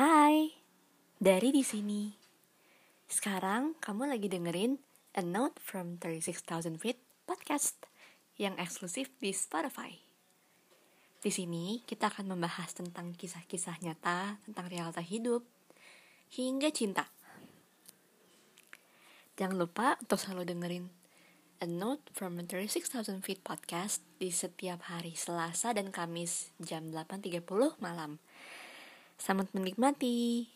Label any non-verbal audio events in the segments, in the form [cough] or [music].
Hai, dari di sini. Sekarang kamu lagi dengerin A Note from 36,000 Feet podcast yang eksklusif di Spotify. Di sini kita akan membahas tentang kisah-kisah nyata tentang realita hidup hingga cinta. Jangan lupa untuk selalu dengerin A Note from 36,000 Feet podcast di setiap hari Selasa dan Kamis jam 8.30 malam. Selamat menikmati.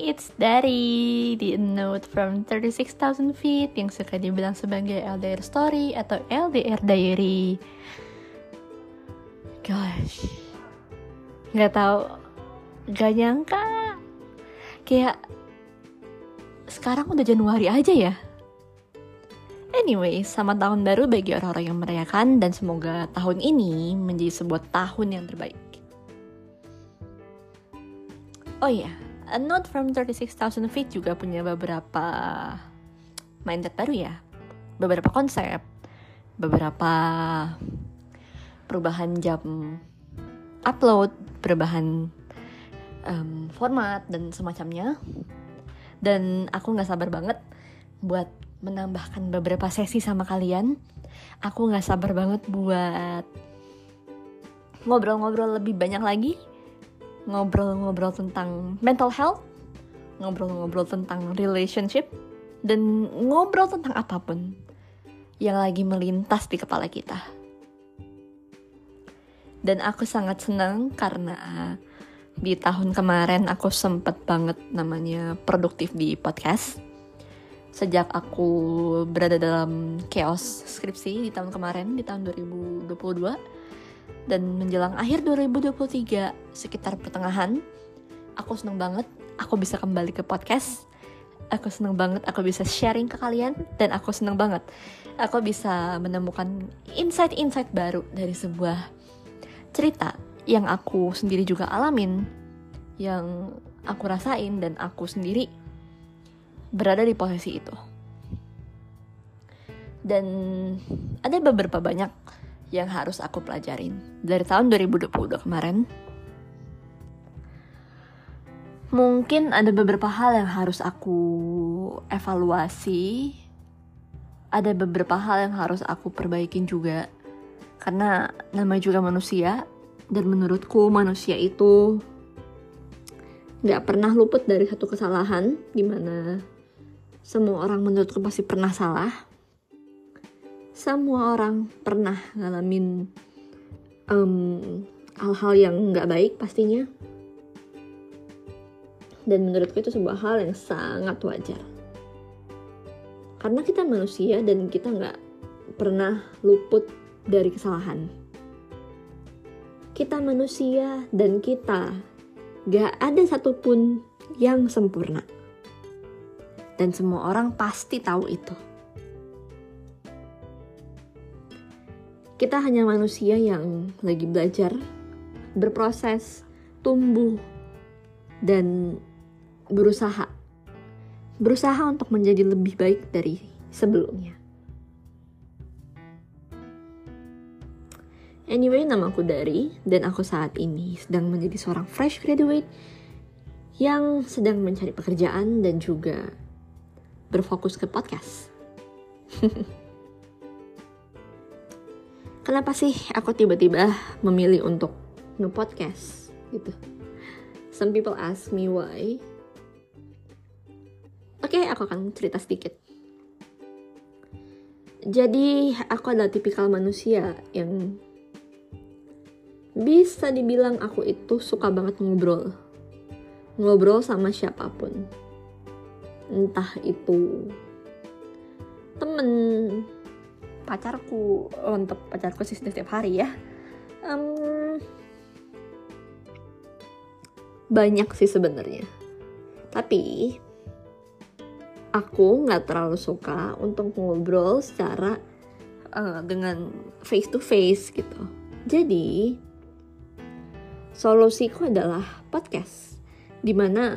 It's Dari di Note from 36,000 Feet yang suka dibilang sebagai LDR Story atau LDR Diary. Gosh, nggak tahu, nggak nyangka, kayak sekarang udah Januari aja ya. Anyway, selamat tahun baru bagi orang-orang yang merayakan dan semoga tahun ini menjadi sebuah tahun yang terbaik. Oh iya, A Note from 36,000 Feet juga punya beberapa mindset baru ya. Beberapa konsep, beberapa perubahan jam upload, perubahan um, format dan semacamnya. Dan aku nggak sabar banget buat menambahkan beberapa sesi sama kalian. Aku nggak sabar banget buat ngobrol-ngobrol lebih banyak lagi ngobrol-ngobrol tentang mental health, ngobrol-ngobrol tentang relationship, dan ngobrol tentang apa pun yang lagi melintas di kepala kita. Dan aku sangat senang karena di tahun kemarin aku sempet banget namanya produktif di podcast. Sejak aku berada dalam chaos skripsi di tahun kemarin, di tahun 2022, dan menjelang akhir 2023 sekitar pertengahan aku seneng banget aku bisa kembali ke podcast aku seneng banget aku bisa sharing ke kalian dan aku seneng banget aku bisa menemukan insight-insight baru dari sebuah cerita yang aku sendiri juga alamin yang aku rasain dan aku sendiri berada di posisi itu dan ada beberapa banyak yang harus aku pelajarin dari tahun 2022 kemarin. Mungkin ada beberapa hal yang harus aku evaluasi. Ada beberapa hal yang harus aku perbaikin juga. Karena namanya juga manusia dan menurutku manusia itu nggak pernah luput dari satu kesalahan di mana semua orang menurutku pasti pernah salah. Semua orang pernah ngalamin um, hal-hal yang nggak baik pastinya. Dan menurutku itu sebuah hal yang sangat wajar. Karena kita manusia dan kita nggak pernah luput dari kesalahan kita manusia dan kita gak ada satupun yang sempurna dan semua orang pasti tahu itu Kita hanya manusia yang lagi belajar, berproses, tumbuh, dan berusaha. Berusaha untuk menjadi lebih baik dari sebelumnya. Anyway, nama aku Dari dan aku saat ini sedang menjadi seorang fresh graduate yang sedang mencari pekerjaan dan juga berfokus ke podcast. [laughs] kenapa sih aku tiba-tiba memilih untuk nge-podcast gitu. Some people ask me why. Oke, okay, aku akan cerita sedikit. Jadi, aku adalah tipikal manusia yang bisa dibilang aku itu suka banget ngobrol. Ngobrol sama siapa pun. Entah itu temen, pacarku untuk pacarku sih setiap hari ya um, banyak sih sebenarnya tapi aku nggak terlalu suka untuk ngobrol secara uh, dengan face to face gitu jadi solusiku adalah podcast di mana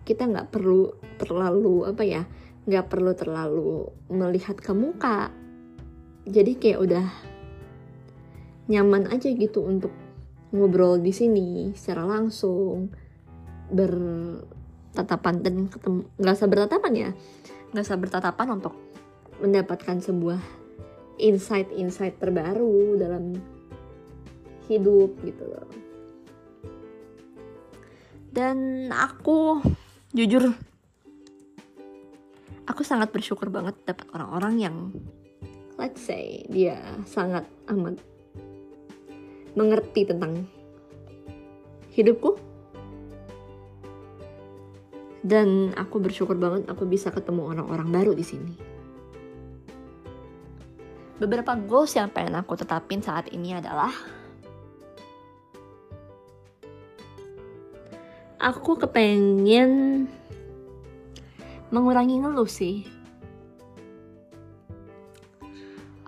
kita nggak perlu terlalu apa ya nggak perlu terlalu melihat ke muka. Jadi kayak udah nyaman aja gitu untuk ngobrol di sini secara langsung bertatapan dan ketemu nggak usah bertatapan ya nggak usah bertatapan untuk mendapatkan sebuah insight-insight terbaru dalam hidup gitu loh dan aku jujur aku sangat bersyukur banget dapat orang-orang yang let's say dia sangat amat mengerti tentang hidupku dan aku bersyukur banget aku bisa ketemu orang-orang baru di sini. Beberapa goals yang pengen aku tetapin saat ini adalah aku kepengen mengurangi ngeluh sih.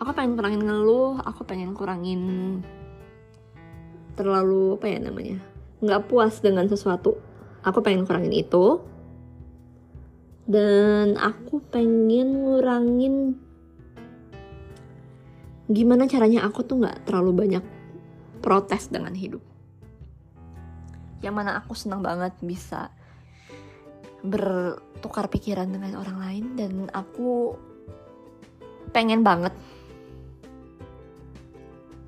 Aku pengen kurangin ngeluh, aku pengen kurangin terlalu apa ya namanya nggak puas dengan sesuatu. Aku pengen kurangin itu dan aku pengen ngurangin gimana caranya aku tuh nggak terlalu banyak protes dengan hidup yang mana aku senang banget bisa bertukar pikiran dengan orang lain dan aku pengen banget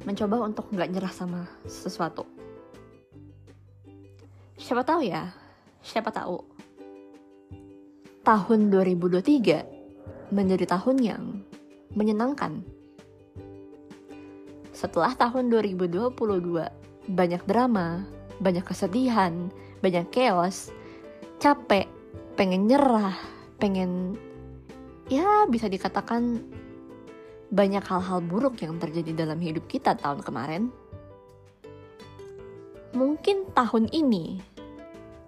mencoba untuk nggak nyerah sama sesuatu. Siapa tahu ya? Siapa tahu. Tahun 2023 menjadi tahun yang menyenangkan. Setelah tahun 2022, banyak drama, banyak kesedihan, banyak chaos, capek, pengen nyerah, pengen ya bisa dikatakan banyak hal-hal buruk yang terjadi dalam hidup kita tahun kemarin. Mungkin tahun ini,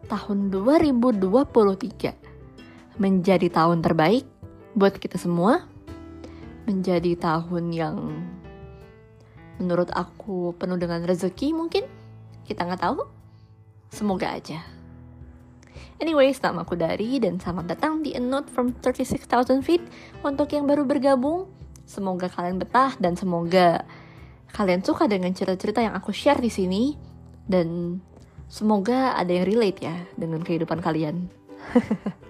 tahun 2023, menjadi tahun terbaik buat kita semua, menjadi tahun yang menurut aku penuh dengan rezeki mungkin, kita nggak tahu. Semoga aja. Anyways, nama aku Dari dan selamat datang di A Note from 36,000 Feet. Untuk yang baru bergabung, semoga kalian betah dan semoga kalian suka dengan cerita-cerita yang aku share di sini dan semoga ada yang relate ya dengan kehidupan kalian. [laughs]